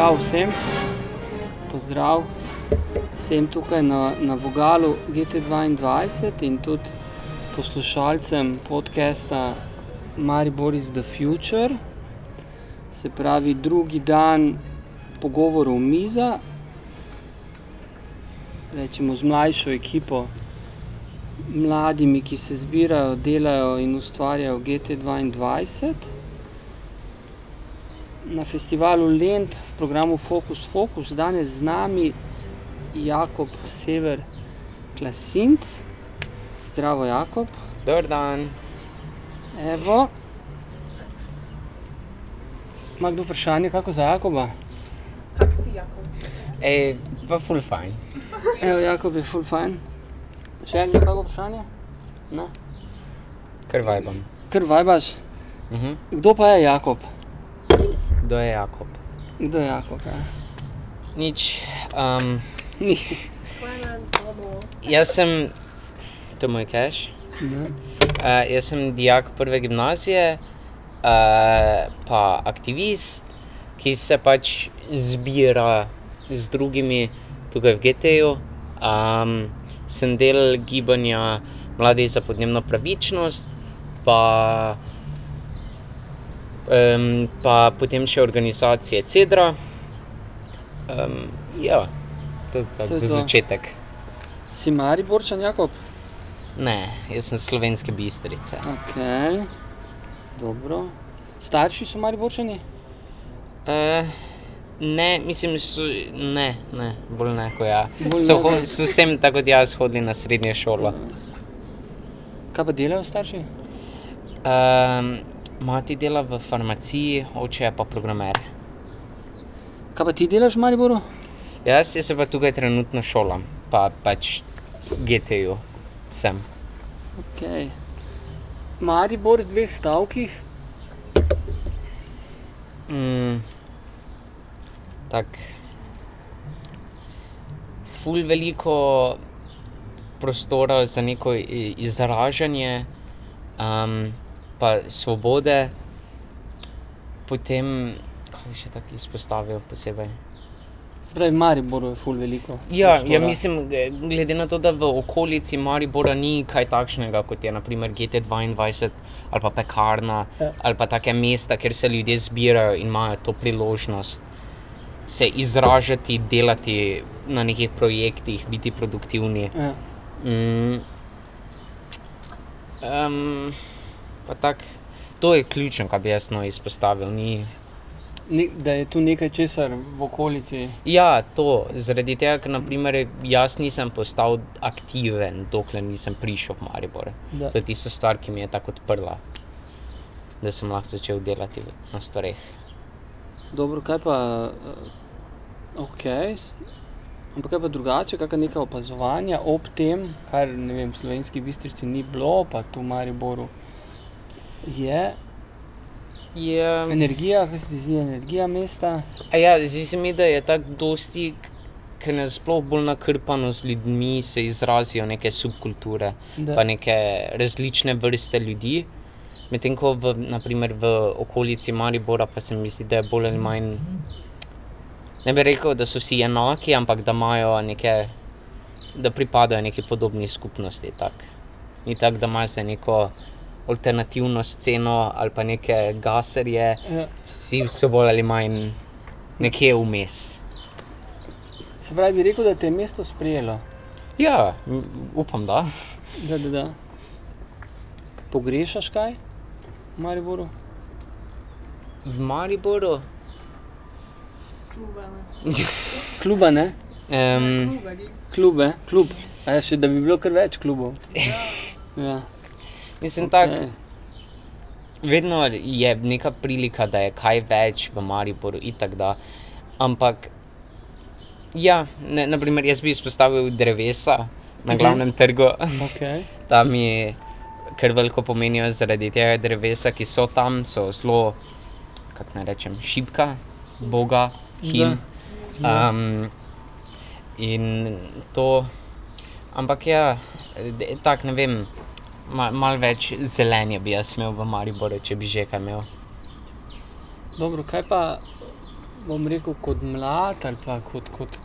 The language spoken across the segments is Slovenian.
Zdrav vsem, pozdrav vsem tukaj na, na Vogalu GT2 in tudi poslušalcem podcasta Maribor is the Future. Se pravi, drugi dan pogovorov miza, rečemo z mlajšo ekipo, mladimi, ki se zbirajo, delajo in ustvarjajo GT2. Na festivalu Lend v programu Focus Focus danes z nami Jakob Sever Klasinc. Zdravo, Jakob. Dober dan. Evo. Ima kdo vprašanje, kako za Jakoba? Kak si, Jakob? Ej, pa full fine. Evo, Jakob je full fine. Še kdo kako vprašanje? Ne. Kar vibam. Ker vajbaš. Mhm. Kdo pa je Jakob? Kdo je Jakob? Kdo je Jakob? Ja? Nič. Um, Ni. Jaz sem, to je moj cash. Ne. Uh, jaz sem dijak prve gimnazije, uh, pa aktivist, ki se pač zbira z drugimi tukaj v GT-ju. Um, sem del gibanja Mladi za podnebno pravičnost, pa, um, pa potem še organizacije CEDRA. Um, ja, to je To tako je za to. začetek. Si Mariborčan, Jakob? Ne, jaz sem slovenske bistrice. Ok. Dobro. Starši so Mariborčani? Uh, ne, mislim, so, ne, ne, bolj ne kot ja. Bolj So, ho, so vsem tako kot jaz hodili na srednjo šolo. Kaj pa delajo starši? Um, mati dela v farmaciji, oče je pa programer. Kaj pa ti delaš v Mariboru? Jaz, jaz se pa tukaj trenutno šolam, pa pač GT-ju sem. Ok. Maribor v dveh stavkih. Mm, tak, ful veliko prostora za neko izražanje, um, pa svobode, potem, kaj bi še tako izpostavil posebej. Se pravi, v Mariboru je ful veliko. Ja, prostora. ja, mislim, glede na to, da v okolici Maribora ni kaj takšnega, kot je naprimer GT2 ali pa pekarna, Ja. ali pa take mesta, kjer se ljudje zbirajo in imajo to priložnost se izražati, delati na nekih projektih, biti produktivni. Ja. Mm. Um, pa tak, to je ključno, kar bi jaz no izpostavil. Ni, Ne, da je tu nekaj česar v okolici. Ja, to zaradi tega, ker naprimer, jaz nisem postal aktiven, dokler nisem prišel v Maribor. Da. To je tista stvar, ki mi je tako odprla, da sem lahko začel delati na stvareh. Dobro, kaj pa, uh, ok, ampak kaj pa drugače, kakšna neka opazovanja ob tem, kar ne vem, v slovenski bistrici ni bilo, pa tu v Mariboru je Je, energija, kaj se ti zdi, energija mesta. a ja, zdi se mi, da je tako dosti, ker je sploh bolj nakrpano z ljudmi, se izrazijo neke subkulture, Da, pa neke različne vrste ljudi. Medtem ko v, naprimer, v okolici Maribora pa se mi zdi, da je bolj ali manj. Ne bi rekel, da so vsi enaki, ampak da imajo neke, da pripadajo neki podobni skupnosti. Tak. Ni tako, da imaš neko alternativno sceno ali pa neke gaserje, ja. vsi so bolj ali manj nekje vmes. Se pravi, bi rekel, da te je mesto sprejelo. Ja, upam, da. Da, da, da. Pogrešaš kaj v Mariboru? V Mariboru. Klube, ne? Kluba, ne? Um, Klube. Klube, klub. A je še, da bi bilo kar več klubov. Ja. Mislim, okay. tako. Vedno je neka prilika, da je kaj več v Mariboru, itak da. Ampak, ja, ne, naprimer, jaz bi izpostavil drevesa na Mhm. glavnem trgu. Okay. Tam mi kar veliko pomenijo zaradi tega drevesa, ki so tam, so zelo, kako naj rečem, šibka, boga, hin. Da. Um, in to, ampak ja, tako ne vem, mal, mal več zelenja bi jaz imel v Mariboru, če bi že kaj imel. Dobro, kaj pa bom rekel, kot mlad ali pa kot, kot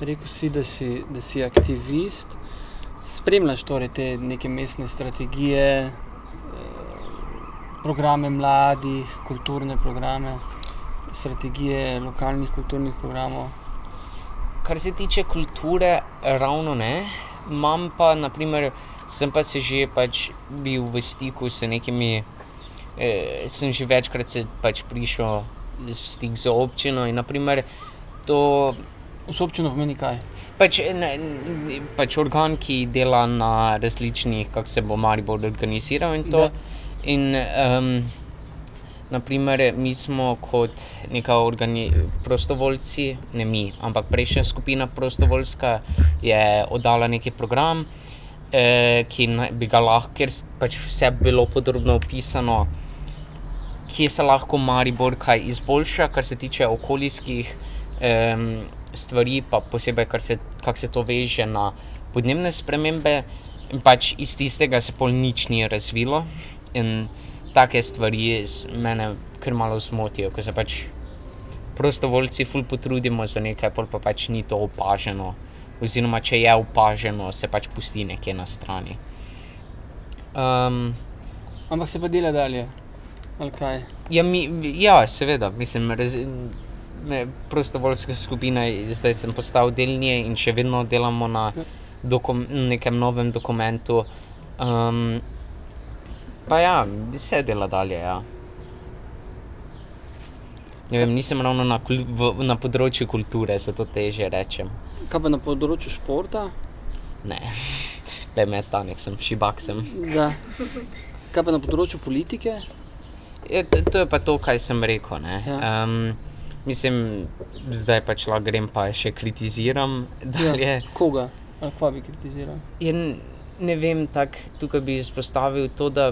rekel si, da si, da si aktivist, spremljaš torej te neke mestne strategije, eh, programe mladih, kulturne programe, strategije lokalnih kulturnih programov. Kar se tiče kulture, ravno ne. Imam pa, naprimer, sem pa se že pač bil v stiku s nekimi, eh, sem že večkrat se pač prišel v stik z občino in naprimer to Z občino pomeni kaj? pač, ne, ne, pač organ, ki dela na različnih, kako se bo Maribor organiziral in to. Da. In um, naprimer, mi smo kot neka organi, prostovoljci, ne mi, ampak prejšnja skupina prostovoljska je oddala neki program, eh, ki naj bi ga lahko, ker pač vse bilo podrobno opisano, kje se lahko Maribor kaj izboljša, kar se tiče okoljskih um, stvari, pa posebej, se, kako se to veže na podnebne spremembe. In pač iz tistega se pol nič ni razvilo. In take stvari mene kar malo zmotijo, ko se pač prostovoljci ful potrudimo za nekaj, pol pa pač ni to opaženo. Oziroma, če je opaženo, se pač pusti nekje na strani. Um, Ampak se pa dela dalje. Ali kaj? Ja, mi, ja seveda, mislim, raz, ne, prostovoljska skupina, zdaj sem postal del nje in še vedno delamo na dokum, nekem novem dokumentu. Um, pa ja, se dela dalje. Ja. Ne vem, nisem ravno na, v, na področju kulture, zato teže rečem. Kaj pa na področju športa? Ne, le metanek sem, šibak sem. Da. Kaj pa na področju politike? Je, to, to je pa to, kar sem rekel. ne. Ja. Um, mislim, zdaj pač lahko grem pa še kritiziram. Dalje. Ja. Koga? Ali kva bi kritiziral? Ja, n- ne vem, tak, tukaj bi izpostavil to, da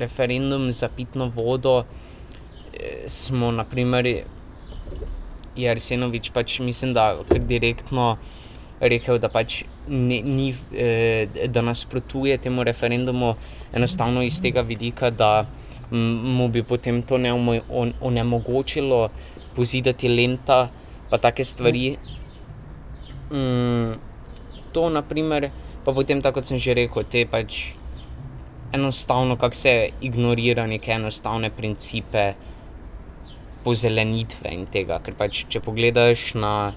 referendum za pitno vodo eh, smo, naprimer, je Arsenovič pač mislim, da kar direktno rekel, da pač ne, ni, eh, da nasprotuje temu referendumu enostavno iz tega vidika, da mu bi potem to neomo, on, onemogočilo pozidati lenta, pa take stvari. Mm, to, naprimer, pa potem, tako kot sem že rekel, te pač enostavno, kako se ignorira neke enostavne principe pozelenitve in tega. Ker pač, če pogledaš na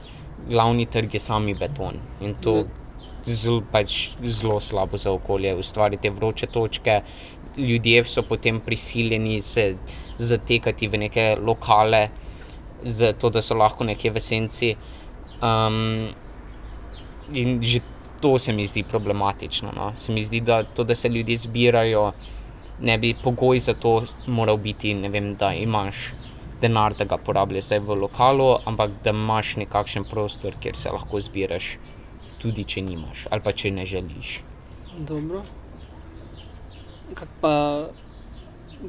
glavni trg, je sami beton in to zelo, pač, zelo slabo za okolje, ustvari te vroče točke. Ljudje so potem prisiljeni se zatekati v neke lokale, zato da so lahko nekje v senci. Um, in že to se mi zdi problematično. No. Se mi zdi, da to, da se ljudje zbirajo, ne bi pogoj za to moral biti, vem, da imaš denar, da ga porabljaš zdaj v lokalu, ampak da imaš nekakšen prostor, kjer se lahko zbiraš, tudi če nimaš ali pa če ne želiš. Dobro. Kak pa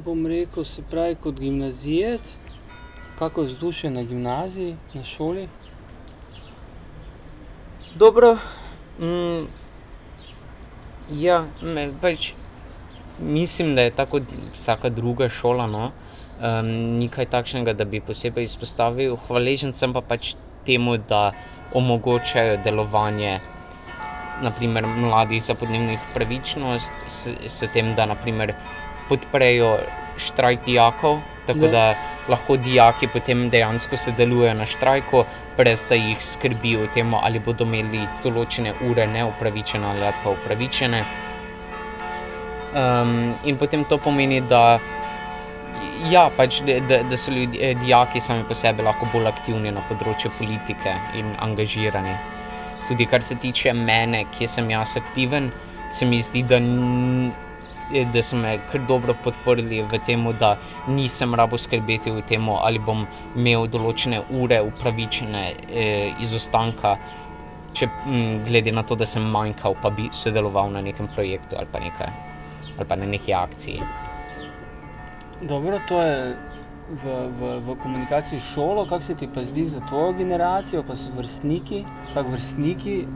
bom rekel, se pravi, kot gimnazijec, kako vzdušje na gimnaziji, na šoli? Dobro. Mm, ja, me, pač, mislim, da je tako vsaka druga šola. No. Um, ni kaj takšnega, da bi posebej izpostavil. Hvaležen sem pa pač temu, da omogočajo delovanje naprimer, mladih za podnebnih pravičnost, s, s tem, da naprimer, podprejo štrajk dijakov, tako Ja. da lahko dijaki potem dejansko sodelujejo na štrajku, brez da jih skrbi o tem, ali bodo imeli določene ure neupravičene ali pa upravičene. Um, in potem to pomeni, da, ja, pač, da, da- so ljudje, dijaki sami po sebi lahko bolj aktivni na področju politike in angažirani. Tudi kar se tiče mene, kje sem jaz aktiven, se mi zdi, da, n- da so me kar dobro podprli v tem, da nisem rabo skrbeti v tem, ali bom imel določene ure upravičene eh, izostanka, če, m, glede na to, da sem manjkal, pa bi sodeloval na nekem projektu ali pa, nekaj, ali pa na neki akciji. Dobro, to je v, v, v komunikaciji s šolo, kako se ti pa zdi za tvojo generacijo, pa s vrstniki, kako vrstniki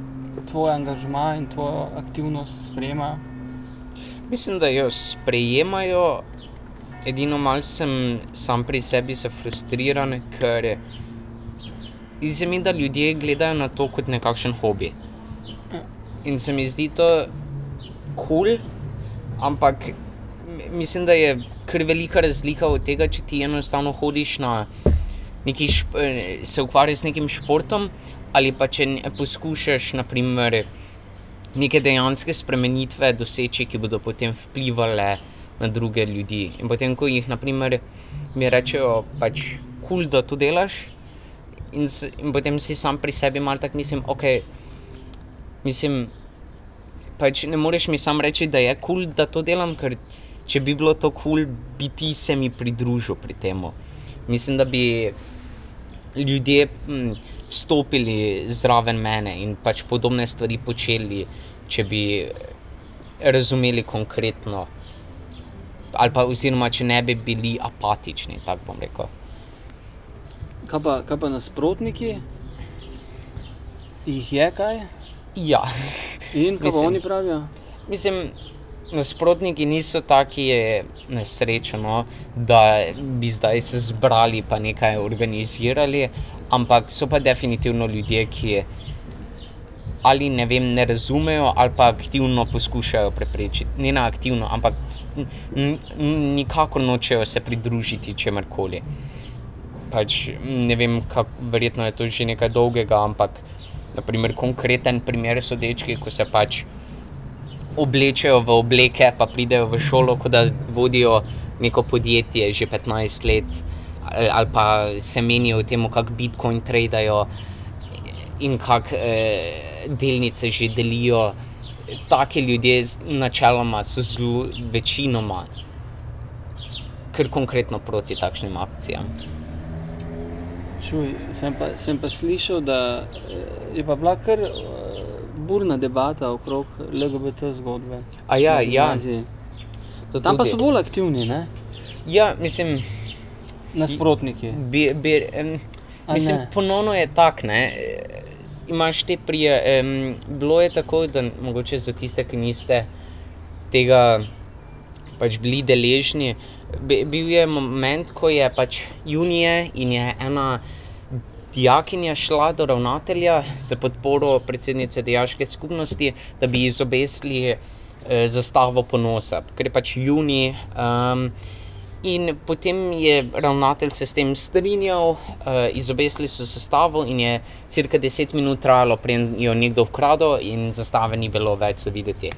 tvoj angažma in tvojo aktivnost sprejemajo? Mislim, da jo sprejemajo, edino malce sem sam pri sebi se frustriran, ker zdi se mi, da ljudje gledajo na to kot nekakšen hobi. In se mi zdi to kul, cool, ampak mislim, da je kar velika razlika od tega, če ti enostavno hodiš na neki, eh, se ukvarjaš z nekim športom, ali pa če poskušaš, naprimer, neke dejanske spremenitve doseči, ki bodo potem vplivali na druge ljudi. In potem, ko jih, naprimer, mi rečejo, pač kul, cool, da to delaš, in, s, in potem si sam pri sebi malo tako mislim, ok, mislim, pač ne moreš mi sam reči, da je kul, cool, da to delam, ker če bi bilo to kul, cool, bi ti se mi pridružil pri tem. Mislim, da bi ljudje hm, stopili zraven mene in pač podobne stvari počeli, če bi razumeli konkretno. Ali pa, oziroma, če ne bi bili apatični, tako bom rekel. Kaj pa, kaj pa nasprotniki? Jih je kaj? Ja, In kaj Mislim- oni pravijo? mislim, nasprotniki niso taki nesrečno, da bi zdaj se zbrali pa nekaj organizirali, ampak so pa definitivno ljudje, ki ali ne vem, ne razumejo, ali pa aktivno poskušajo preprečiti. Ne na aktivno, ampak s- n- n- nikakor nočejo se pridružiti čemorkoli. Pač, ne vem, kak, verjetno je to že nekaj dolgega, ampak naprimer, konkreten primer so dečki, ko se pač oblečejo v obleke, pa pridejo v šolo, kot da vodijo neko podjetje že 15 let, ali, pa se menijo o tem, kako Bitcoin tradajo in kako eh, delnice že delijo. Taki ljudje načeloma so zelo večinoma kar konkretno proti takšnim akcijam. Čuj, sem pa, sem pa slišal, da eh, je pa bila kar burna debata okrog LGBT zgodbe. A ja, ja. to Tam pa tudi. so bolj aktivni, ne? Ja, mislim, Nasprotniki. bi, bi, um, mislim ne? ponovno je tak, ne. Imaš te prije, um, bilo je tako, da mogoče za tiste, ki niste tega pač bili deležni. Bi- Bil je moment, ko je pač junije in je ena dijakinja šla do ravnatelja za podporo predsednice dijaške skupnosti, da bi izobesili eh, zastavo ponosa, ker je pač juni. Um, in potem je ravnatelj se s tem strinjal, uh, izobesili so zastavo in je cirka 10 minut trajalo, preden jo nekdo ukradel in zastave ni bilo več za videti.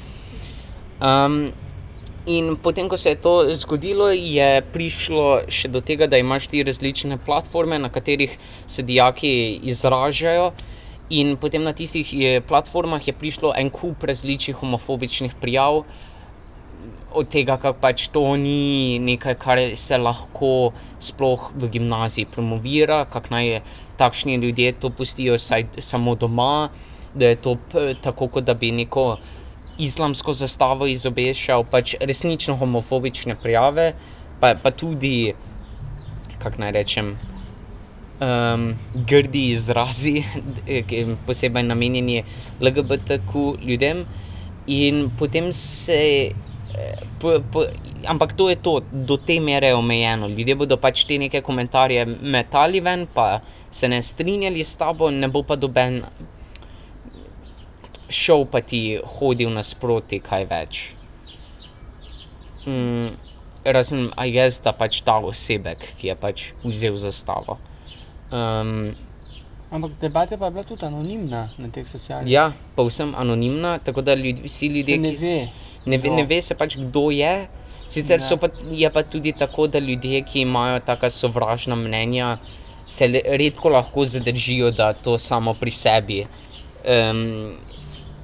Um, In potem, ko se je to zgodilo, je prišlo še do tega, da imaš ti različne platforme, na katerih se dijaki izražajo. In potem na tistih je, platformah je prišlo en kup različnih homofobičnih prijav, od tega, kako pač to ni nekaj, kar se lahko sploh v gimnaziji promovira, kako naj takšni ljudje to pustijo saj, samo doma, da je to tako, kot da bi neko islamsko zastavo izobešal, pač resnično homofobične prijave, pa, pa tudi, kako naj rečem, um, grdi izrazi, posebej namenjeni LGBTQ ljudem. In potem se. eh, Po, po, ampak to je to, do te mere je omejeno. Ljudje bodo pač te neke komentarje metali ven, pa se ne strinjali s tabo, ne bo pa doben šel pa ti hodil nasproti, kaj več. Mm, razen, a jaz, da pač ta osebek, ki je pač vzel zastavo. Um, Ampak debata pa je bila tudi anonimna na teh socialnih. ja, povsem anonimna, tako da ljud, vsi ljudje, ne ki ve, ne, ve, ne ve se pač, kdo je. Sicer Ja. pa, je pa tudi tako, da ljudje, ki imajo taka sovražna mnenja, se redko lahko zadržijo, da to samo pri sebi um,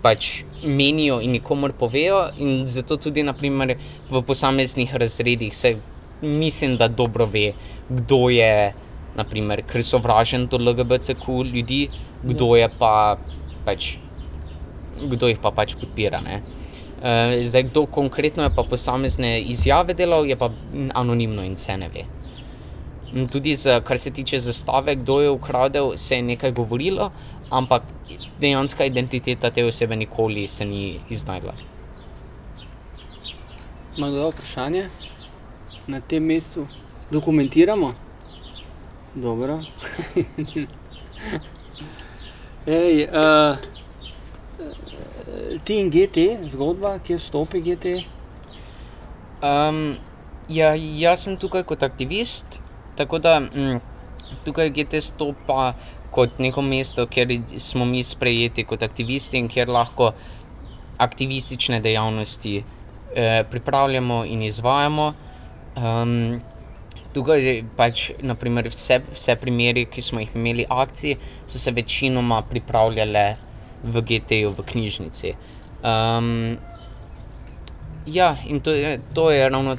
pač menijo in nikomor povejo. In zato tudi naprimer, v posameznih razredih se mislim, da dobro ve, kdo je naprimer, ker sovražen do LGBTQ ljudi, kdo je pa pač kdo jih pa pač podpira. Ne? Uh, zdaj, kdo konkretno je pa posamezne izjave delal, je pa anonimno in se ne ve. Mm, Tudi, za, kar se tiče zastave, kdo je ukradel, se je nekaj govorilo, ampak dejanska identiteta te osebe nikoli se ni iznajdla. Ima kdo vprašanje na tem mestu? Dokumentiramo? Dobro. Ej, uh, ti in GT, zgodba, kje vstopi GT? Um, ja, jaz sem tukaj kot aktivist, tako da mm, tukaj GT stopa kot neko mesto, kjer smo mi sprejeti kot aktivisti in kjer lahko aktivistične dejavnosti eh, pripravljamo in izvajamo. Um, tukaj je pač, naprimer, vse, vse primere, ki smo jih imeli akcije, so se večinoma pripravljale v GT-ju, v knjižnici. Um, ja, in to je, to je ravno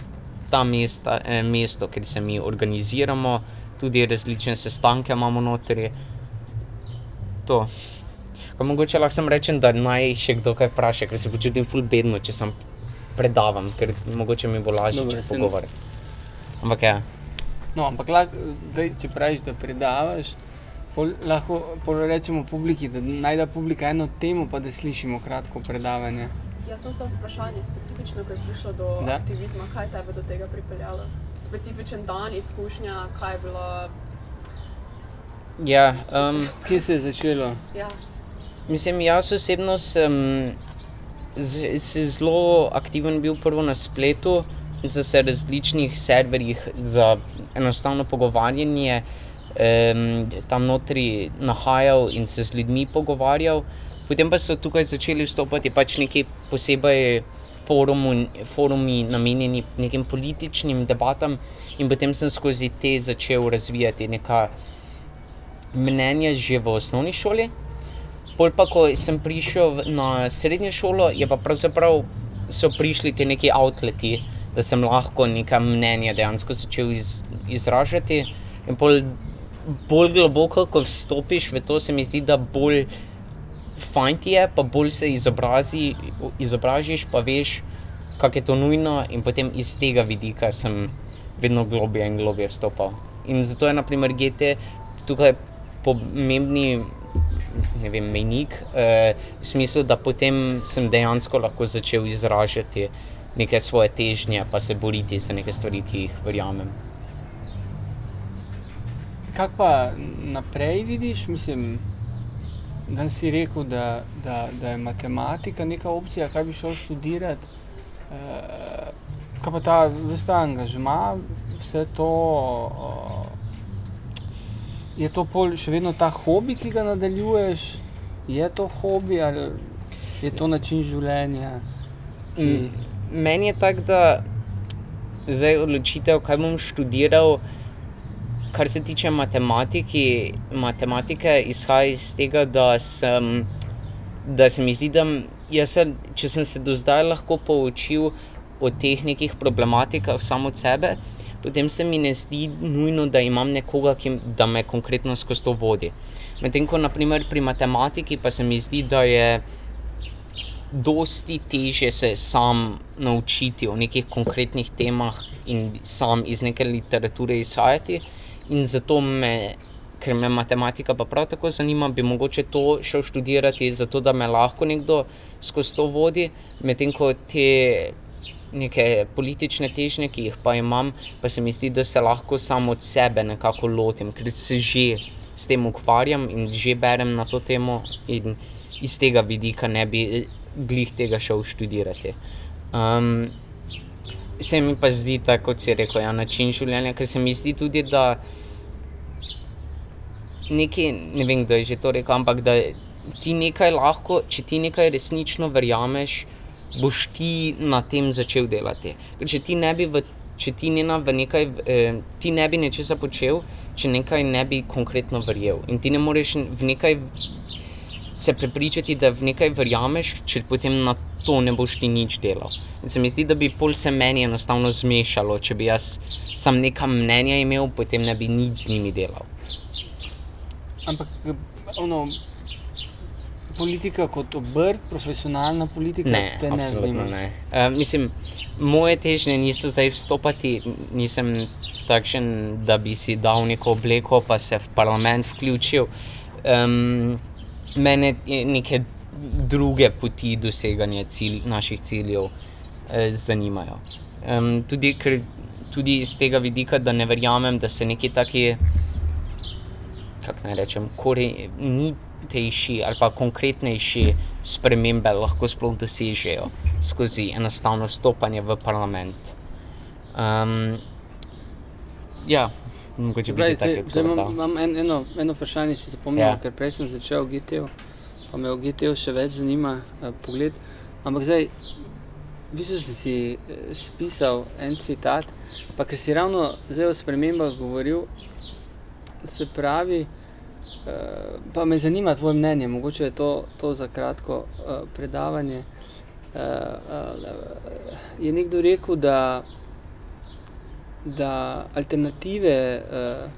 ta mesta, eh, mesto, kjer se mi organiziramo, tudi različne sestanke imamo notri. To. Pa mogoče lahko sem rečem, da naj še kdo kaj vpraša, ker se počutim ful bedno, če sem predavam, ker mogoče mi bo lažje, ne- pogovarjam. Ampak ja. No, ampak lahko, daj, če praviš, da predavaš, pol, lahko pol rečemo publiki, da najda publika eno temo, pa da slišimo kratko predavanje. Jaz sem samo vprašanje, specifično, ko je prišlo do Da. aktivizma, kaj te je do tega pripeljalo? Specifičen dan, izkušnja, kaj je bilo. Ja, um, Kje se je začelo? Ja, mislim, jaz osebno sem z, se zelo aktiven bil prvo na spletu, za se različnih serverjih za enostavno pogovarjanje, um, tam notri nahajal in se z ljudmi pogovarjal. Potem pa so tukaj začeli vstopati pač neki posebej forumu, forumi namenjeni nekim političnim debatam, in potem sem skozi te začel razvijati neka mnenja že v osnovni šoli. Pol pa, ko sem prišel na srednjo šolo, je pa pravzaprav so prišli ti neki outleti, da sem lahko neka mnenja dejansko začel iz, izražati. In pol bolj globoko, ko vstopiš v to, se mi zdi, da bolj fajn ti je, pa bolj se izobrazi, izobražiš, pa veš, kako je to nujno, in potem iz tega vidika sem vedno globje in globje vstopal. In zato je, naprimer, GT tukaj pomembni. Ne vem, mejnik, eh, v smislu, da potem sem dejansko lahko začel izražati neke svoje težnje, pa se boriti za neke stvari, ki jih verjamem. Kaj pa naprej vidiš? Mislim, da si rekel, da, da, da je matematika neka opcija, kaj bi šel študirati. Uh, kaj pa ta, veš, ta angažma, vse to. Uh, je to pol še vedno ta hobi, ki ga nadaljuješ? Je to hobi ali je to način življenja? ki- Meni je tako, da zdaj odločitev, kaj bom študiral, kar se tiče matematike, izhaja iz tega, da sem. Da se mi zdi, da sem, če sem se do zdaj lahko poučil o teh nekih problematikah samo od sebe, potem se mi ne zdi nujno, da imam nekoga, ki da me konkretno skozi to vodi. Medtem ko naprimer pri matematiki pa se mi zdi, da je dosti težje se sam naučiti o nekih konkretnih temah in sam iz neke literature izhajati. In zato me, ker me matematika pa prav tako zanima, bi mogoče to šel študirati, zato da me lahko nekdo skozi to vodi, medtem ko te neke politične težnje, ki jih pa imam, pa se mi zdi, da se lahko samo od sebe nekako lotim, ker se že s tem ukvarjam in že berem na to temo in iz tega vidika ne bi glih tega šel študirati. Um, se mi pa zdi, tako kot si rekel, ja, način življenja, ker se mi zdi tudi, da nekaj, ne vem, kdo je že to rekel, ampak da ti nekaj lahko, če ti nekaj resnično verjameš, boš ti na tem začel delati. Ker če ti ne bi v, če ti ne, v nekaj, eh, ti ne bi nečesa počel, če nekaj ne bi konkretno verjel. In ti ne moreš v nekaj se prepričati, da v nekaj verjameš, če potem na to ne boš ti nič delal. In se mi zdi, da bi pol se meni enostavno zmešalo, če bi jaz sam neka mnenja imel, potem ne bi nič z njimi delal. Ampak ono, politika kot obrt, profesionalna politika, Ne, te ne zanima. ne. Uh, mislim, moje težnje niso zdaj vstopati, nisem takšen, da bi si dal neko obleko, pa se v parlament vključil. Um, mene neke druge poti doseganja cilj, naših ciljev eh, zanimajo. Um, tudi, ker, tudi iz tega vidika, da ne verjamem, da se neki taki kako naj rečem, korenitejši ali pa konkretnejši spremembe lahko sploh dosežejo skozi enostavno stopanje v parlament. Um, ja, mogoče bi ti tako zdaj, zdaj imam, en, eno, eno vprašanje, si zapomnil, Ja. ker prej sem začel GTO, pa me v GTO še več zanima uh, pogled. Ampak zdaj, v bistvu sem si eh, spisal en citat, pa ker si ravno zdaj o spremembah govoril, se pravi, uh, pa me zanima tvoje mnenje, mogoče je to, to za kratko uh, predavanje. Uh, uh, je nekdo rekel, da da alternative uh,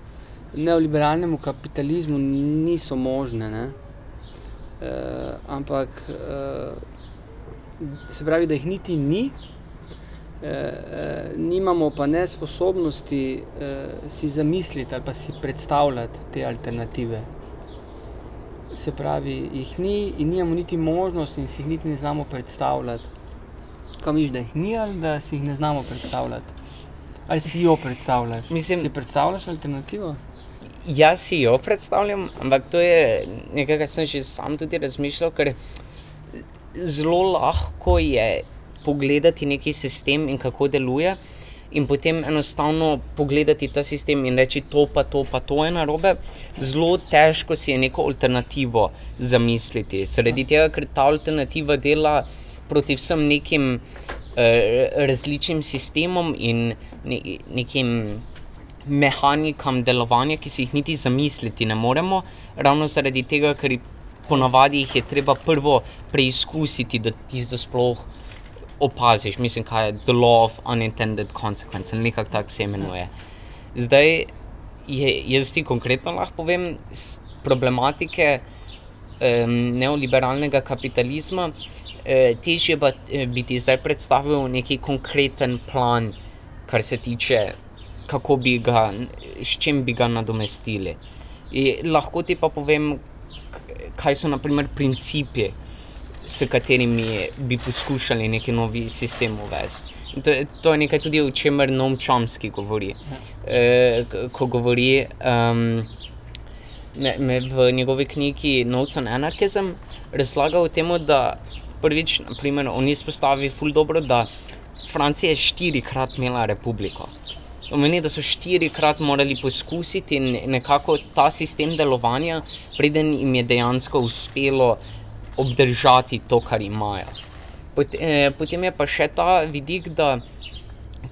neoliberalnemu kapitalizmu niso možne. Ne? Uh, ampak uh, se pravi, da jih niti ni, uh, uh, nimamo pa ne sposobnosti uh, si zamisliti ali pa si predstavljati te alternative. Se pravi, jih ni in nimamo niti možnosti in si jih niti ne znamo predstavljati. Kaj misliš, da jih ni ali da si jih ne znamo predstavljati? Ali si jo predstavljaš? Mislim- si predstavljaš alternativo? Jaz si jo predstavljam, ampak to je nekaj, kar sem že sam tudi razmišljal, ker zelo lahko je pogledati neki sistem in kako deluje, in potem enostavno pogledati ta sistem in reči, to pa to, pa to je narobe. Zelo težko si je neko alternativo zamisliti, zaradi tega, ker ta alternativa dela proti vsem nekim različnim sistemom in ne, nekim mehanikam delovanja, ki si jih niti zamisliti ne moremo, ravno zaradi tega, ker ponavadi jih je treba prvo preizkusiti, da ti to sploh opaziš. Mislim, kaj je the law of unintended consequence, ali nekako tako se imenuje. Zdaj, je, jaz ti konkretno lahko povem problematike um, neoliberalnega kapitalizma. Eh, težje pa eh, bi ti zdaj predstavil neki konkreten plan, kar se tiče, kako bi ga, s čim bi ga nadomestili. In lahko ti pa povem, kaj so naprimer principi, s katerimi bi poskušali neki novi sistem uvesti. To, to je nekaj tudi, o čemer Noam Chomsky govori. E, ko govori, um, me, me v njegovi knjigi Notes on Anarchism razlaga o tem, da prvič, naprimer, on izpostavi ful dobro, da Francija je štirikrat imela republiko. To Pomeni, da so štirikrat morali poskusiti in nekako ta sistem delovanja, preden jim je dejansko uspelo obdržati to, kar imajo. Pot, eh, potem je pa še ta vidik, da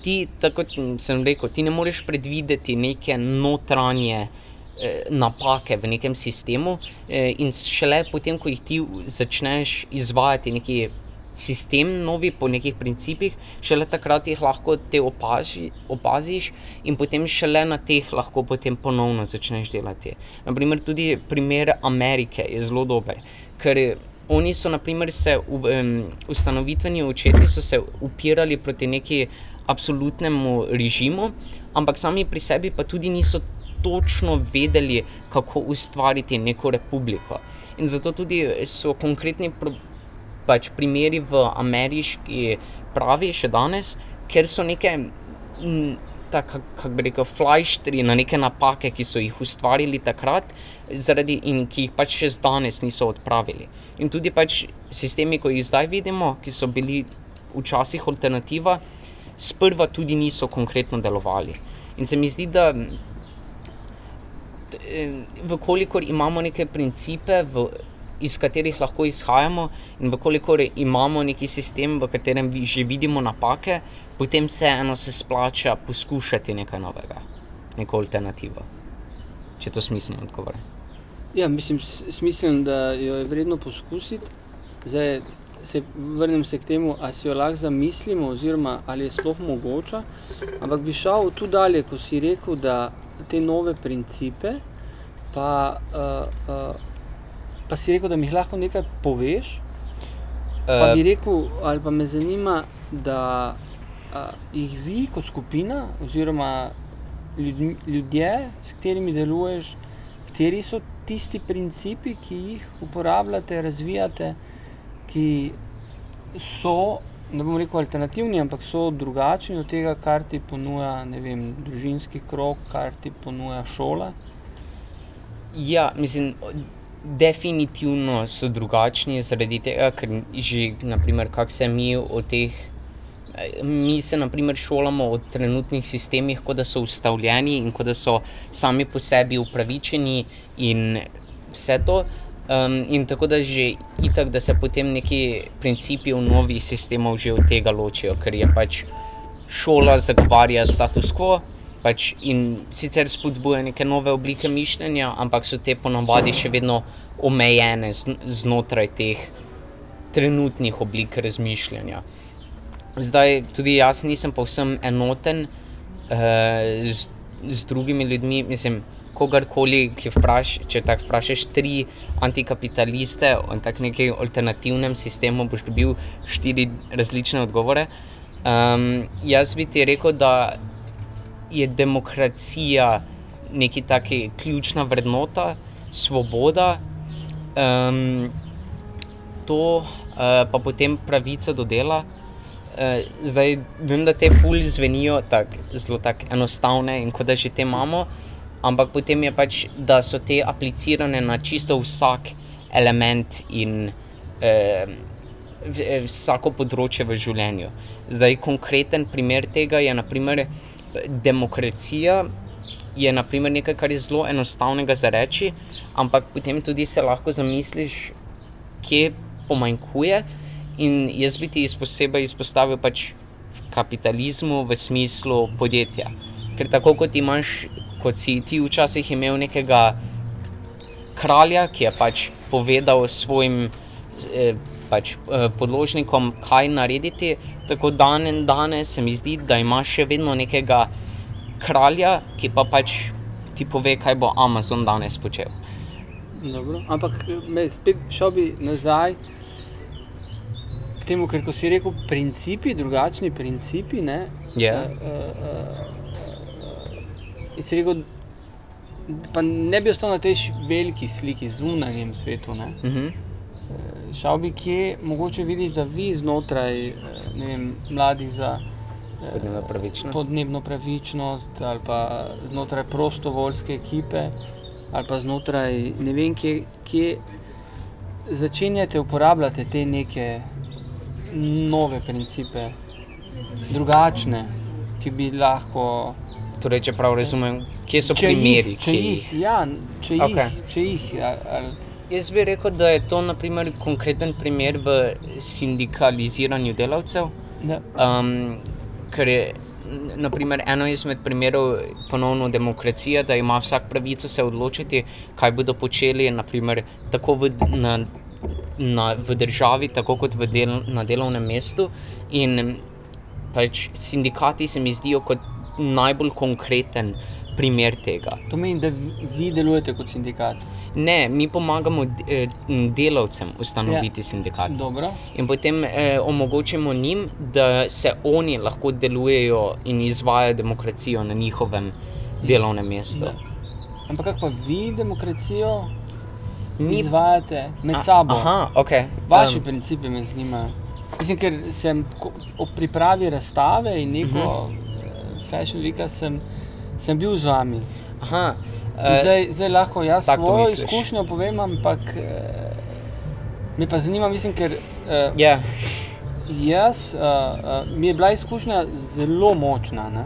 ti, tako sem rekel, ti ne moreš predvideti neke notranje eh, napake v nekem sistemu, eh, in šele potem, ko jih ti začneš izvajati neki sistem, novi po nekih principih, šele takrat jih lahko te opaži, opaziš, in potem šele na teh lahko potem ponovno začneš delati. Naprimer, tudi primer Amerike je zelo dober, ker oni so, naprimer, se v, um, ustanovitveni očeti so se upirali proti neki absolutnemu režimu, ampak sami pri sebi pa tudi niso točno vedeli, kako ustvariti neko republiko. In zato tudi so konkretni pro, pač primeri v ameriški pravi še danes, ker so neke, m, tako kako bi rekel, flajštri na neke napake, ki so jih ustvarili takrat, zaradi in ki jih pač še danes niso odpravili. In tudi pač sistemi, ko jih zdaj vidimo, ki so bili včasih alternativa, sprva tudi niso konkretno delovali. In se mi zdi, da vkolikor imamo neke principe, v, iz katerih lahko izhajamo, in vkolikor imamo neki sistem, v katerem vi- že vidimo napake, potem vseeno se splača poskušati nekaj novega, neko alternativo. Če to smiselno odgovor. Ja, mislim, smislim, da jo je vredno poskusiti. Zdaj se vrnem se k temu, ali si jo lahko zamislimo, oziroma ali je sploh mogoča. Ampak bi šel tu dalje, ko si rekel, da te nove principe, pa, uh, uh, pa si rekel, da mi lahko nekaj poveš. Pa bi Uh, rekel, ali pa me zanima, da a, jih vi kot skupina, oziroma ljudmi, ljudje, s katerimi deluješ, kateri so tisti principi, ki jih uporabljate, razvijate, ki so, ne bom rekel alternativni, ampak so drugačni od tega, kar ti ponuja vem, družinski krok, kar ti ponuja šola. Ja, mislim, definitivno so drugačni zaradi tega, ker že, naprimer, kako se mi o teh. eh, Mi se naprimer šolamo o trenutnih sistemih, kot da so ustavljeni in kot da so sami po sebi upravičeni, in vse to. Um, in tako da že itak, da se potem neki principi v novih sistemov že od tega ločijo, ker je pač šola zagovarja status quo. Pač in sicer spodbuja neke nove oblike mišljenja, ampak so te ponavadi še vedno omejene zn- znotraj teh trenutnih oblik razmišljanja. Zdaj, tudi jaz nisem povsem enoten uh, z, z drugimi ljudmi. Mislim, kogarkoli, ki vpraš, če tako vprašaš tri antikapitaliste o tak nekem alternativnem sistemu, boš dobil štiri različne odgovore. Um, jaz bi ti rekel, da je demokracija neki taki ključna vrednota, svoboda, um, to uh, pa potem pravica do dela. Uh, zdaj vem, da te fulj zvenijo tako zelo tak enostavne in kot da že te imamo, ampak potem je pač, da so te aplicirane na čisto vsak element in eh, vsako področje v življenju. Zdaj, konkreten primer tega je naprimer demokracija. Je naprimer nekaj, kar je zelo enostavnega za reči, ampak potem tudi se lahko zamisliš, kje pomanjkuje. In jaz bi ti iz posebej izpostavil pač v kapitalizmu v smislu podjetja. Ker tako kot imaš, kot si ti včasih imel nekega kralja, ki je pač povedal svojim eh, pač, eh, podložnikom, kaj narediti, tako dan in danes se mi zdi, da imaš še vedno nekega kralja, ki pa pač ti pove, kaj bo Amazon danes počel. Dobro. Ampak me spet šel bi nazaj k temu, ker ko si rekel, principi, drugačni principi. Ne, Ja. uh, uh, uh, in si rekel, pa ne bi ostal na tej veliki sliki, zunanjem svetu. Ne. Mhm. Šel bi kje, mogoče vidiš, da vi znotraj eh, vem, mladih za eh, Podnebno pravičnost. podnebno pravičnost, ali pa znotraj prostovoljske ekipe, ali pa znotraj ne vem, kje, kje začenjate uporabljati te neke nove principe, drugačne, ki bi lahko. Torej, če prav razumem, kje so Če primeri, jih, če jih, ja, če jih, Okej. če jih ali, ali, Jaz bi rekel, da je to naprimer, konkreten primer v sindikaliziranju delavcev. ne, Um, ker je naprimer, eno izmed primerov ponovno demokracija, da ima vsak pravico se odločiti, kaj bodo počeli, naprimer, tako v, na, na, v državi, tako kot v del, na delovnem mestu. In pač sindikati se mi zdijo kot najbolj konkreten primer tega. to pomeni, da vi delujete kot sindikat. Ne, mi pomagamo eh, delavcem ustanoviti ja. sindikat. Dobro. In potem eh, omogočimo njim, da se oni lahko delujejo in izvajajo demokracijo na njihovem delovnem mestu. Da. Ampak kako pa vi demokracijo Mi- izvajate med A- sabo? Aha, ok. Vaši Um, principi me zanimajo. Mislim, ker sem ob pripravi razstave in neko uh Mhm. -huh. Fashion weeka sem, sem bil z vami. aha, In eh, Zdaj, zdaj lahko jaz tako to svojo misliš. izkušnjo povem, ampak eh, me pa zanima, mislim, ker eh, ja, jaz, eh, eh, mi je bila izkušnja zelo močna. Ne?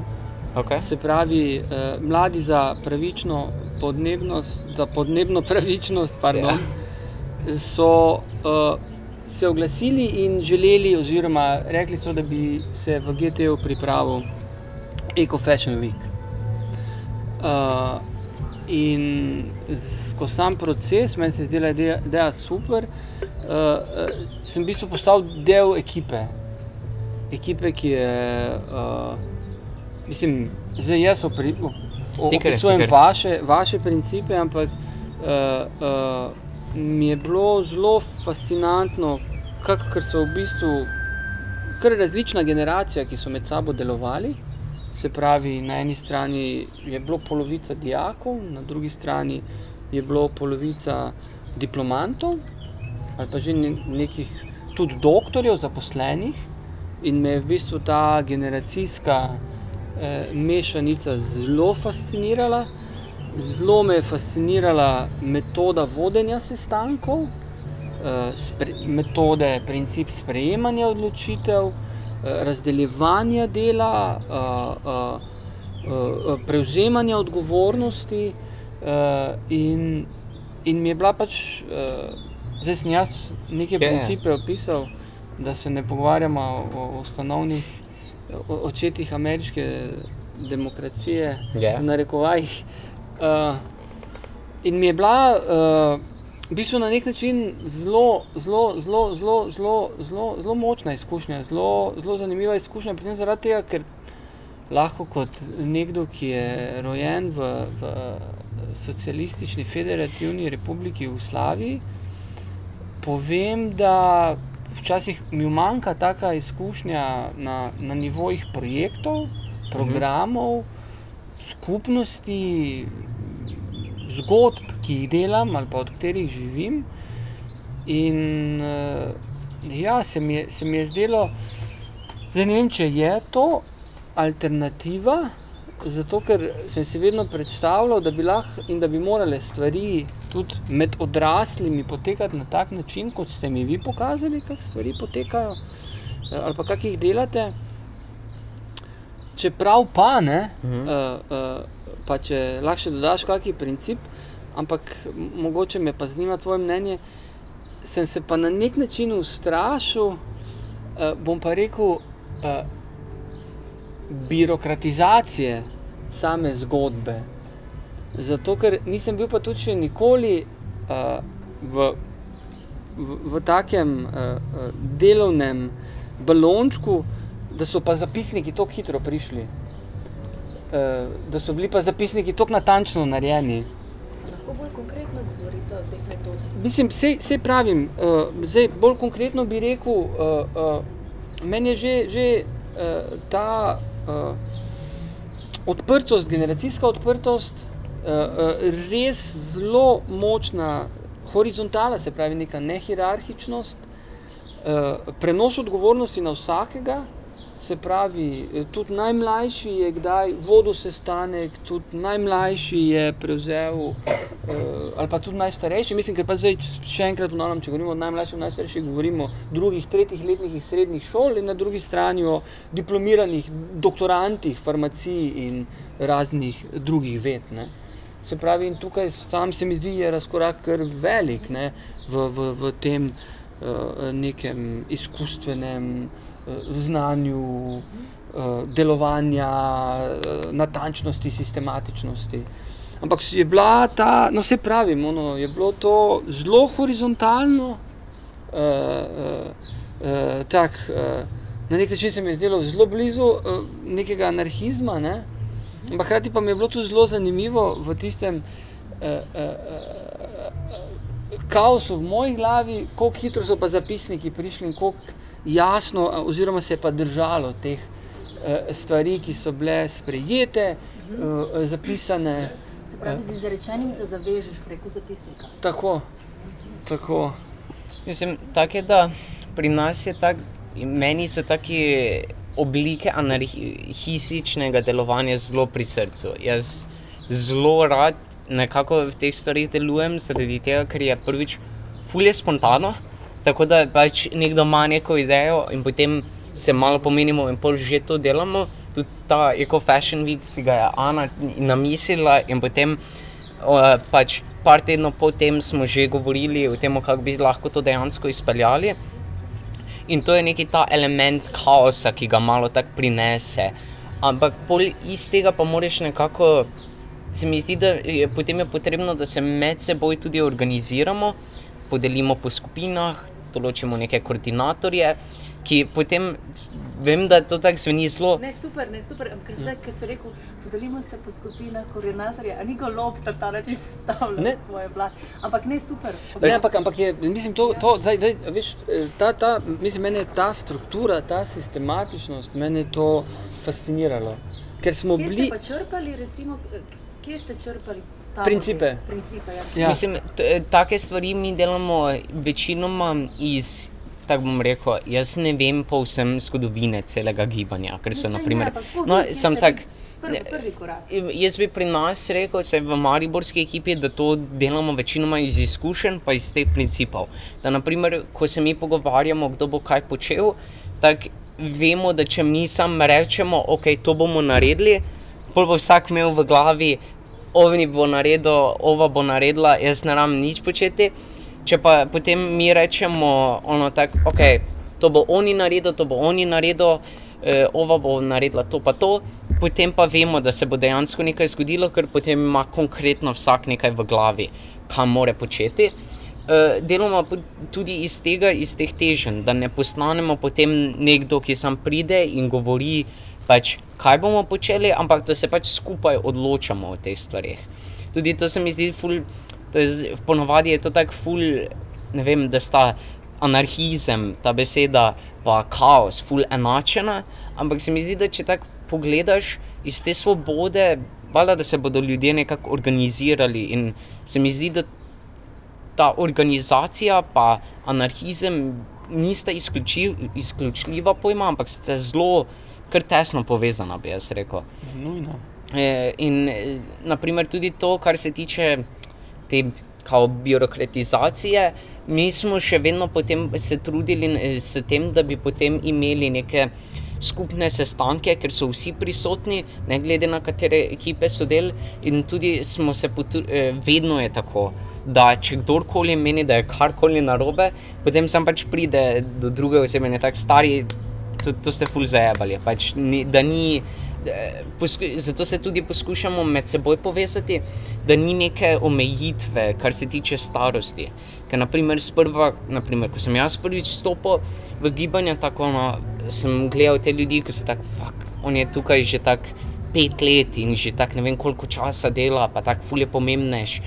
ok. Se pravi, eh, mladi za pravično podnebnost, za podnebno pravičnost, pardon, ja. so uh, se oglasili in želeli, oziroma rekli so, da bi se v GTO pripravil Eco Fashion Week. Uh, in skozi sam proces, meni se je zdela ideja, ideja super, uh, uh, sem v bistvu postal del ekipe. Ekipe, ki je, uh, mislim, zdaj jaz opri, o, o, Ti kar, ti opisujem kar. vaše, vaše principe, ampak uh, uh, mi je bilo zelo fascinantno, kako so v bistvu kar različna generacija, ki so med sabo delovali. Se pravi, na eni strani je bilo polovica dijakov, na drugi strani je bilo polovica diplomantov ali pa že ne- nekih tudi doktorjev, zaposlenih. In me je v bistvu ta generacijska eh, mešanica zelo fascinirala. zelo me je fascinirala metoda vodenja sestankov, uh, spre, metode, princip sprejemanja odločitev, razdeljevanja dela, prevzemanja odgovornosti. In, in mi je bila pač, zdaj sem jaz nekaj Ja, ja. principe opisal, da se ne pogovarjamo o, o ustanovnih očetih ameriške demokracije, Ja. v narekovajih. Uh, in mi je bila v bistvu na nek način zelo, zelo, zelo, zelo, zelo, zelo, zelo močna izkušnja, zelo, zelo zanimiva izkušnja, predvsem zaradi tega, ker lahko kot nekdo, ki je rojen v, v socialistični federativni republiki Jugoslaviji, povem, da včasih mi manjka taka izkušnja na, na nivojih projektov, programov, skupnosti, zgodb, ki jih delam ali pa od katerih živim. In uh, ja, se mi, je, se mi je zdelo, zdaj ne vem, če je to alternativa, zato ker sem si vedno predstavljal, da bi lahko in da bi morale stvari tudi med odraslimi potekati na tak način, kot ste mi vi pokazali, kako stvari potekajo, eh, ali pa kako jih delate. Čeprav pa ne, Mhm. uh, uh, pa če lahko še dodaš kakšen princip, ampak mogoče me pa zanima tvoje mnenje, sem se pa na nek način ustrašil, uh, bom pa rekel, uh, birokratizacije same zgodbe. Zato, ker nisem bil pa tudi še nikoli uh, v, v, v takem uh, uh, delovnem balončku, da so pa zapisniki tako hitro prišli. Uh, da so bili pa zapisniki tako natančno narejeni. Lahko bolj konkretno govorite o teh metodah. Mislim, sej, sej pravim, uh, zdaj bolj konkretno bi rekel, uh, uh, meni je že, že uh, ta uh, odprtost, generacijska odprtost, uh, uh, res zelo močna horizontala, se pravi, neka nehierarhičnost, uh, prenos odgovornosti na vsakega. Se pravi, eh, tudi najmlajši je kdaj vodil sestanek, tudi najmlajši je prevzel, uh, ali pa tudi najstarejši. Mislim, ker pa zdaj še enkrat ponavljam, če govorimo o najmlajših, najstarejših, govorimo o drugih, tretjih letnikih srednjih šol in na drugi strani o diplomiranih doktorantih farmaciji in raznih drugih ved. Ne. Se pravi, in tukaj sam se mi zdi, je razkorak kar velik ne, v, v, v tem uh, nekem izkustvenem znanju, uh, delovanja, uh, natančnosti, sistematičnosti. Ampak je bila ta, no se pravim, ono, je bilo to zelo horizontalno, uh, uh, uh, tak, uh, na nek način se mi je zdelo zelo blizu uh, nekega anarhizma. Ne? Ampak hkrati pa mi je bilo tudi zelo zanimivo v tistem uh, uh, uh, kaosu v moji glavi, kako hitro so pa zapisniki prišli in kako jasno, oziroma se je pa držalo teh uh, stvari, ki so bile sprejete, uh, zapisane. Se pravi, z izrečenim se zavežeš preko zapisnika. Tako, tako. Mislim, tako je, da pri nas je tako, meni so take oblike anarhističnega delovanja zelo pri srcu. Jaz zelo rad nekako v teh stvarih delujem, zaradi tega, ker je prvič fulje spontano. Tako da pač nekdo ima neko idejo in potem se malo pomenimo in pol že to delamo. Tudi ta Eco Fashion Week si ga je Ana namislila in potem uh, pač par tednov potem smo že govorili o tem, kako bi lahko to dejansko izpeljali. In to je neki ta element kaosa, ki ga malo tako prinese. Ampak iz tega pa moraš nekako, se mi zdi, da je potem je potrebno, da se med seboj tudi organiziramo, podelimo po skupinah, določimo neke koordinatorje, ki potem, vem, da to tako zveni zelo. Ne, super, ne, super. Ker zdaj, ki si rekel, podelimo se po skupinah koordinatorja, a ni ga lop na ta način sestavljal Ne. svoje vlad. Ampak ne super. Ne, ampak, ampak je, mislim, to, to daj, daj, veš, eh, ta, ta, mislim, mene ta struktura, ta sistematičnost, mene to fasciniralo. Ker smo Kje bili. ste pa črpali, recimo, kje ste črpali ta Principe. Principe, ja. Ja. Mislim, t- take stvari mi delamo večinoma iz. Tako bom rekel, jaz ne vem povsem zgodovine celega gibanja, ker so Mislim, naprimer. ja, No, sem tak. vi- prvi, prvi korak. Jaz bi pri nas rekel, vsaj v Mariborski ekipi, da to delamo večinoma iz izkušenj, pa iz teh principov. Da, naprimer, ko se mi pogovarjamo, kdo bo kaj počel, tako vemo, da če mi sam rečemo, ok, to bomo naredili, pol bo vsak imel v glavi, ovni bo naredil, ova bo naredila, jaz ne ram nič početi. Če pa potem mi rečemo, ono tako, ok, to bo oni naredil, to bo oni naredil, eh, ova bo naredila to pa to, potem pa vemo, da se bo dejansko nekaj zgodilo, ker potem ima konkretno vsak nekaj v glavi, kaj more početi. Uh, deloma tudi iz tega, iz teh teženj, da ne postanemo potem nekdo, ki sam pride in govori, pač, kaj bomo počeli, ampak da se pač skupaj odločamo o teh stvarih. Tudi to se mi zdi, ful, z- ponovadi je to tako ful, ne vem, da sta anarhizem, ta beseda, pa kaos, ful enačena, ampak se mi zdi, da če tako pogledaš iz te svobode, valjda, da se bodo ljudje nekako organizirali in se mi zdi, da ta organizacija pa anarhizem nista izključiv, izključljiva pojma, ampak sta zelo kar tesno povezana, bi jaz rekel. Nujno. E, in e, naprimer tudi to, kar se tiče te kao birokratizacije, mi smo še vedno se trudili e, s tem, da bi potem imeli neke skupne sestanke, ker so vsi prisotni, ne glede na katere ekipe so del, in tudi smo se e, vedno je tako. Da, če kdorkoli meni, da je karkoli narobe, potem sam pač pride do druge osebe in je tako stari, to, to ste ful zajebali. Pač ni, da ni, posku, zato se tudi poskušamo med seboj povezati, da ni neke omejitve, kar se tiče starosti. Ker, naprimer, sprva, naprimer, ko sem jaz prvič stopil v gibanje, tako no, sem gledal te ljudi, ki so tako, fuck, on je tukaj že tako pet let in že tako ne vem koliko časa dela, pa tako ful je pomembnejš.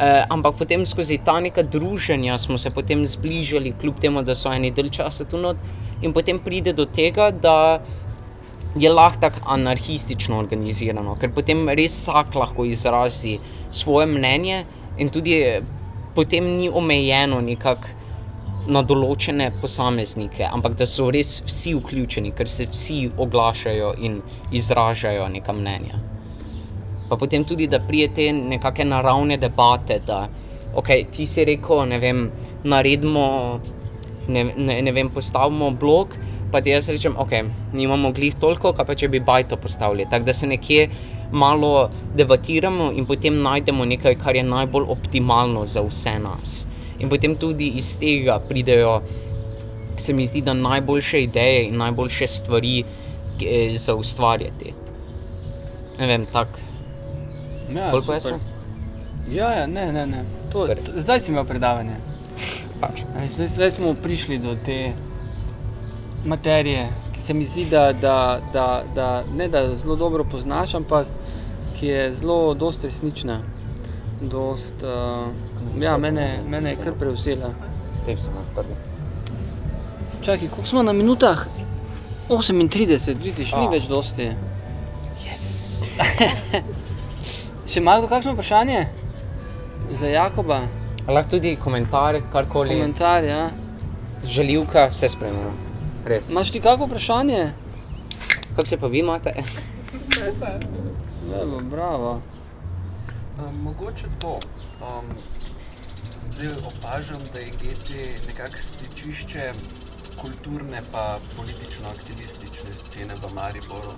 Uh, ampak potem skozi ta neka druženja smo se potem zbližali, kljub temu, da so eni del časa tu not, in potem pride do tega, da je lahko tako anarhistično organizirano, ker potem res vsak lahko izrazi svoje mnenje, in tudi eh, potem ni omejeno nekako na določene posameznike, ampak da so res vsi vključeni, ker se vsi oglašajo in izražajo neka mnenja pa potem tudi, da prijete nekakšne naravne debate, da okay, ti si rekel, ne vem, naredimo, ne, ne, ne vem, postavimo blok, pa ti jaz rečem, ok, nimamo glih toliko, kaj pa če bi bajto postavili. Tako da se nekje malo debatiramo in potem najdemo nekaj, kar je najbolj optimalno za vse nas. In potem tudi iz tega pridejo, se mi zdi, da najboljše ideje in najboljše stvari eh, za ustvarjati. Ne vem, tako. Ja, Bolj super. pojasnil? Ja, ja, ne, ne, ne. To, Super. to, zdaj si imel predavanje. Zdaj, zdaj smo prišli do te materije, ki se mi zdi, da, da, da, da ne da zelo dobro poznaš, ampak ki je zelo dost resnična. Dost, uh, ja, mene, mene je kar prevzela. Sem. Čakaj, koliko smo na minutah? 38, vidiš, ni več dosti. Yes. Če ima kdo kakšno vprašanje za Jakoba, Lahko tudi komentar, karkoli. komentar, ja. Žaljivka, vse spremljamo. Res. Imaš ti kakšno vprašanje? Kako se pa vi imate? Super. Evo, bravo. Um, mogoče to. Um, zdaj opažam, da je GT nekako stičišče kulturne pa politično-aktivistične scene v Mariboru.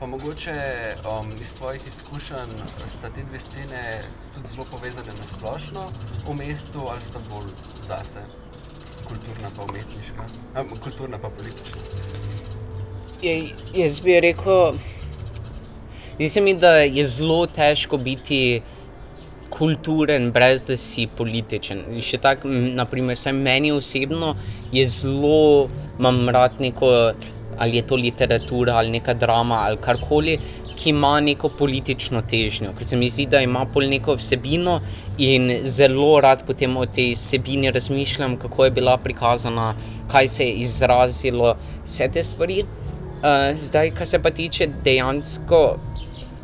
Pa mogoče um, iz tvojih izkušenj sta te dve scene tudi zelo povezane na splošno v mestu ali sta bolj zase? Kulturna pa umetniška, um, kulturna pa politična. Je, jaz bi rekel, zdi se mi, da je zelo težko biti kulturen, brez da si političen. Še tako, naprimer, meni osebno je zelo, imam rad neko, ali je to literatura ali neka drama ali karkoli, ki ima neko politično težnjo, ker se mi zdi, da ima pol neko vsebino in zelo rad potem o tej vsebini razmišljam, kako je bila prikazana, kaj se je izrazilo, vse te stvari. Uh, zdaj, kar se pa tiče dejansko,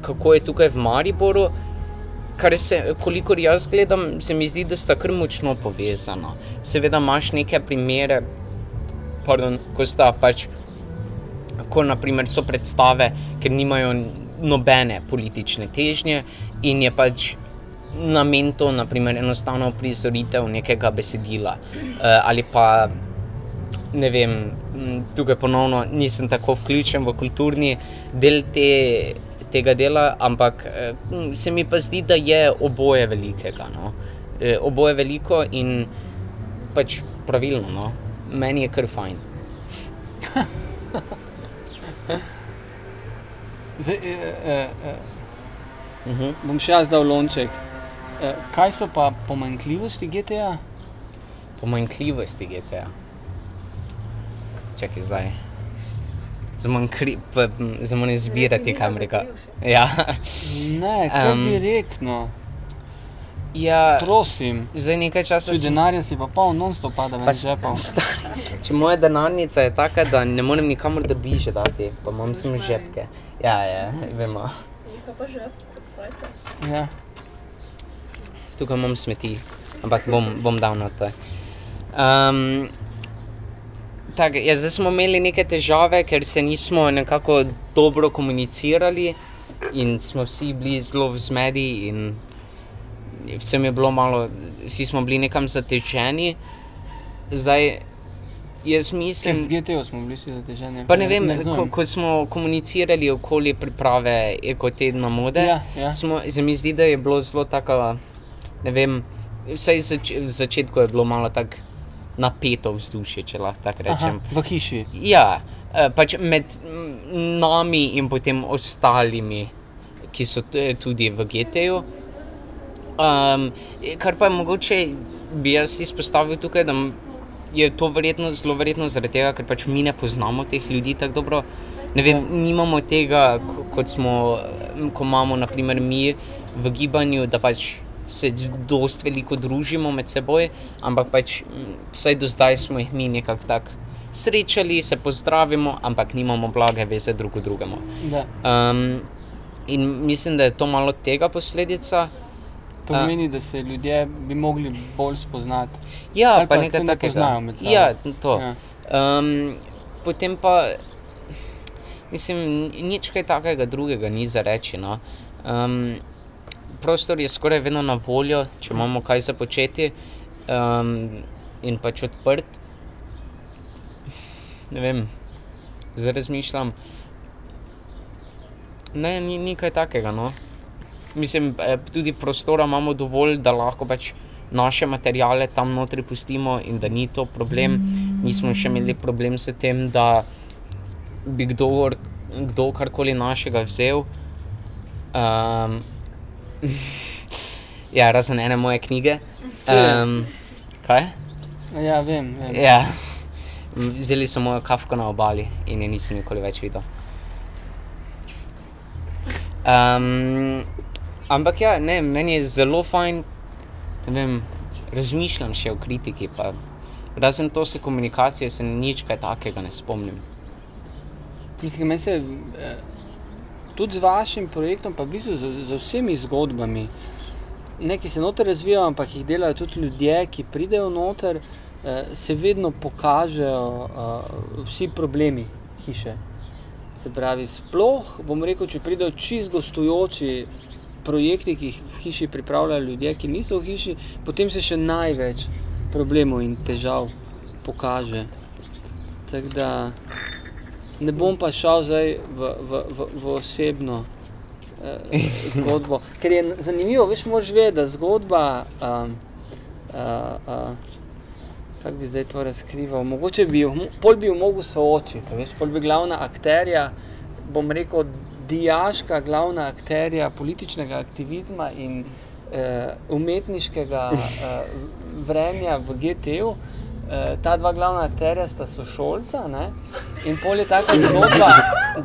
kako je tukaj v Mariboru, kar se, kolikor jaz gledam, se mi zdi, da sta kar močno povezana. Seveda imaš neke primere, pardon, ko sta pač, ko naprimer so predstave, ker nimajo nobene politične težnje in je pač namen to, naprimer, enostavno prizoritev nekega besedila uh, ali pa ne vem, tukaj ponovno nisem tako vključen v kulturni del te, tega dela, ampak eh, se mi pa zdi, da je oboje velikega. No? E, oboje veliko in pač pravilno. No? Meni je kar fajn. Zdaj, eh, eh, eh, Uh -huh. bom še jaz dal lonček. Eh, kaj so pa pomanjkljivosti GTA? Pomanjkljivosti GTA. Čakaj zdaj. Moram izbirati, kam reka. Ja. Ne, kar Em, direktno. Ja, Prosim. zdaj nekaj časa Če sem denarja si pa pol non-stop pada Pa ven s- žepov. stari, Če moja denarnica je taka, da ne morem nikamor da bliže dati, pa imam samo žepke. Ja, ja, vemo. Neka pa že pod sajce. Ja. Tukaj imam smeti, ampak bom, bom dal na to. Um, tak, ja, zdaj smo imeli neke težave, ker se nismo nekako dobro komunicirali in smo vsi bili zelo v zmedi in vsem je bilo malo, vsi smo bili nekam zatečeni. Zdaj, jaz V mislim, GTO smo bili vsi zateženi. pa ne vem, ko, razumem. ko smo komunicirali okoli priprave ekotedna mode, Ja, ja. smo, se mi zdi, da je bilo zelo tako, ne vem, vsaj zač, v začetku je bilo malo tako napeto vzdušje, če lahko tako Aha, rečem. v hiši. Ja, eh, pač med nami in potem ostalimi, ki so tudi v GT-ju. Um, kar pa je mogoče bi jaz izpostavil tukaj, da je to verjetno, zelo verjetno zaradi tega, ker pač mi ne poznamo teh ljudi tako dobro. Ne vem, nimamo tega, ko- kot smo, ko imamo naprimer mi v gibanju, da pač se z- dost veliko družimo med seboj, ampak pač vsaj do zdaj smo jih mi nekako tako srečali, se pozdravimo, ampak nimamo blage veze drug drugemu. Um, in mislim, da je to malo tega posledica. To A. pomeni, da se ljudje bi mogli bolj spoznati. Ja, Ali pa, pa nekaj takega. poznajo med sabo. Ja, to. Ja. Um, potem pa, mislim, nič kaj takega drugega ni za reči. No. Um, prostor je skoraj vedno na voljo, če imamo kaj za početi um, in pač odprt. Ne vem, zdaj razmišljam. Ne, ni, ni kaj takega. No. Mislim, eh, tudi prostora imamo dovolj, da lahko pač naše materijale tam notri pustimo in da ni to problem. Nismo še imeli problem s tem, da bi kdo, kdo karkoli našega vzel. Um, ja, razen ene moje knjige. Um, kaj? Ja, vem. vem. Ja. Vzeli so mojo kafko na obali in je nisem nikoli več videl. Um, ampak ja, ne, meni je zelo fajn, ne vem, razmišljam še o kritiki. Pa. Razen to se komunikacije, se nič kaj takega ne spomnim. Mislim, da se eh, tudi z vašim projektom, pa v bistvu z, z vsemi zgodbami, ne, ki se noter razvijajo, ampak jih delajo tudi ljudje, ki pridejo noter, eh, se vedno pokažejo eh, vsi problemi hiše. Se pravi, sploh bom rekel, če pridejo čist gostujoči projekti, ki jih v hiši pripravljajo ljudje, ki niso v hiši, potem se še največ problemov in težav pokaže. Tako da ne bom pa šel zdaj v, v, v, v osebno eh, zgodbo. Ker je zanimivo, veš, moraš vedeti, da zgodba. Um, uh, uh, Kako bi zdaj to razkrival? Mogoče bi jo, pol bi jo mogel soočiti. Veš, pol bi glavna akterja, bom rekel, diaška glavna akterja političnega aktivizma in eh, umetniškega eh, vrenja v GT-ju. Eh, ta dva glavna akterja sta sošolca ne? in pol je taka zgodba,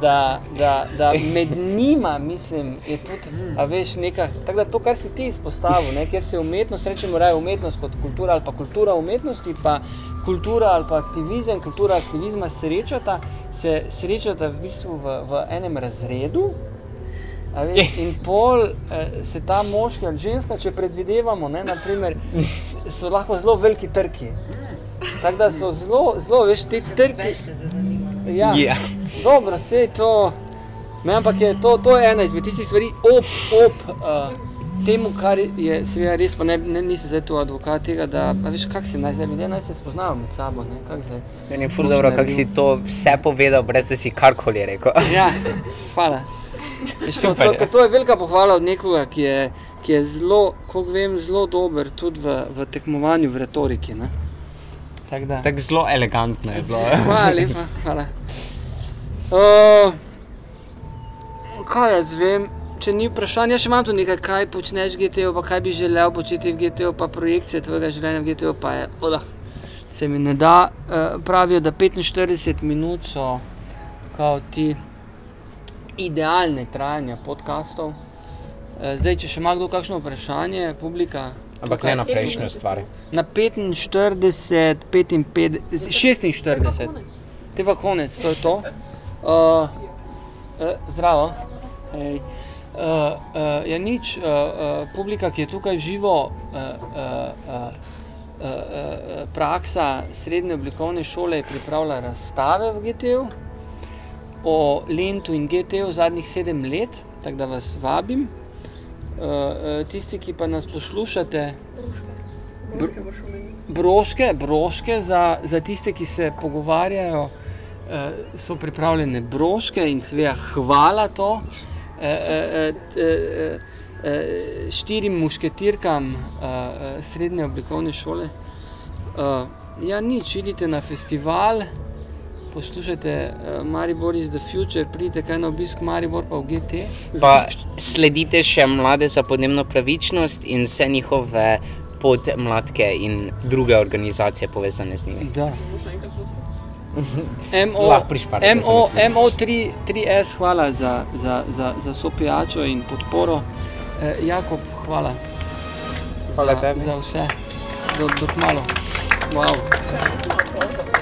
da, da, da med njima, mislim, je tudi, a veš, neka, tako da to, kar si ti izpostavil, ne? kjer se umetnost, rečemo raje umetnost kot kultura ali pa kultura umetnosti, pa kultura ali pa aktivizem, kultura aktivizma srečata, se srečata v bistvu v, v enem razredu, Veš, in pol eh, se ta moški ali ženska, če predvidevamo, ne, naprimer, so lahko zelo veliki trki. Tako da so zelo, zelo, veš, te trki. Te zanima. Ja, Ja. dobro, vse to. Ne, ampak je to, to je ena izmed tistih stvari, ob, ob uh, temu, kar je seveda res, pa ne, ne nisem zdaj tu advokat tega, da veš, kako se naj zdaj ljudje naj se spoznajo med sabo. Ne, kako zdaj. Meni je ful dobro, kako si to vse povedal, brez da si karkoli rekel. Ja, hvala. To, Super to, je. ker to je velika pohvala od nekoga, ki je, ki je zelo, koliko vem, zelo dober tudi v, v tekmovanju v retoriki. Ne? Tako da. Tako zelo elegantno je bilo. Hvala lepa, hvala. Uh, kaj jaz vem, če ni vprašanja, še imam tu nekaj, kaj počneš v GTO, pa kaj bi želel početi v GTO, pa projekcije tvojega življenja v GTO, pa je, odah, se mi ne da. Uh, pravijo, da 45 minut so kao ti idealne trajanja podkastov. Uh, zdaj, če še ima kdo kakšno vprašanje, publika. Ampak ne na prejšnjo stvar. Na 45, 55, 46. Te pa konec, to je to. Uh, uh, zdravo. Hej. Uh, uh, je nič, uh, uh, publika, ki je tukaj živo, uh, uh, uh, uh, uh, praksa srednje oblikovne šole je pripravila razstave v GTO o Lentu in GTO zadnjih sedem let, tako da vas vabim. Uh, uh, tisti, ki pa nas poslušate, broške, broške za, za tiste, ki se pogovarjajo, eh, so pripravljene broške in seveda hvala to. Eh, eh, eh, eh, eh, štirim mušketirkam eh, eh, srednje oblikovne šole. Eh, ja, nič, idite na festival, poslušajte eh, Maribor is the future, pridite kaj na obisk Maribor pa v GT. Pa sledite še mlade za podnebno pravičnost in vse njihove podmladke in druge organizacije povezane z njimi. Da. Boš enkrat pustil. MO, Lahko prišparate, da se MO, ne slišiš. MO3, 3S, hvala za, za, za, za sopijačo in podporo. Eh, Jakob, hvala. Hvala za, tebi. za vse. Do, do kmalo. Wow. Če smo aplauza.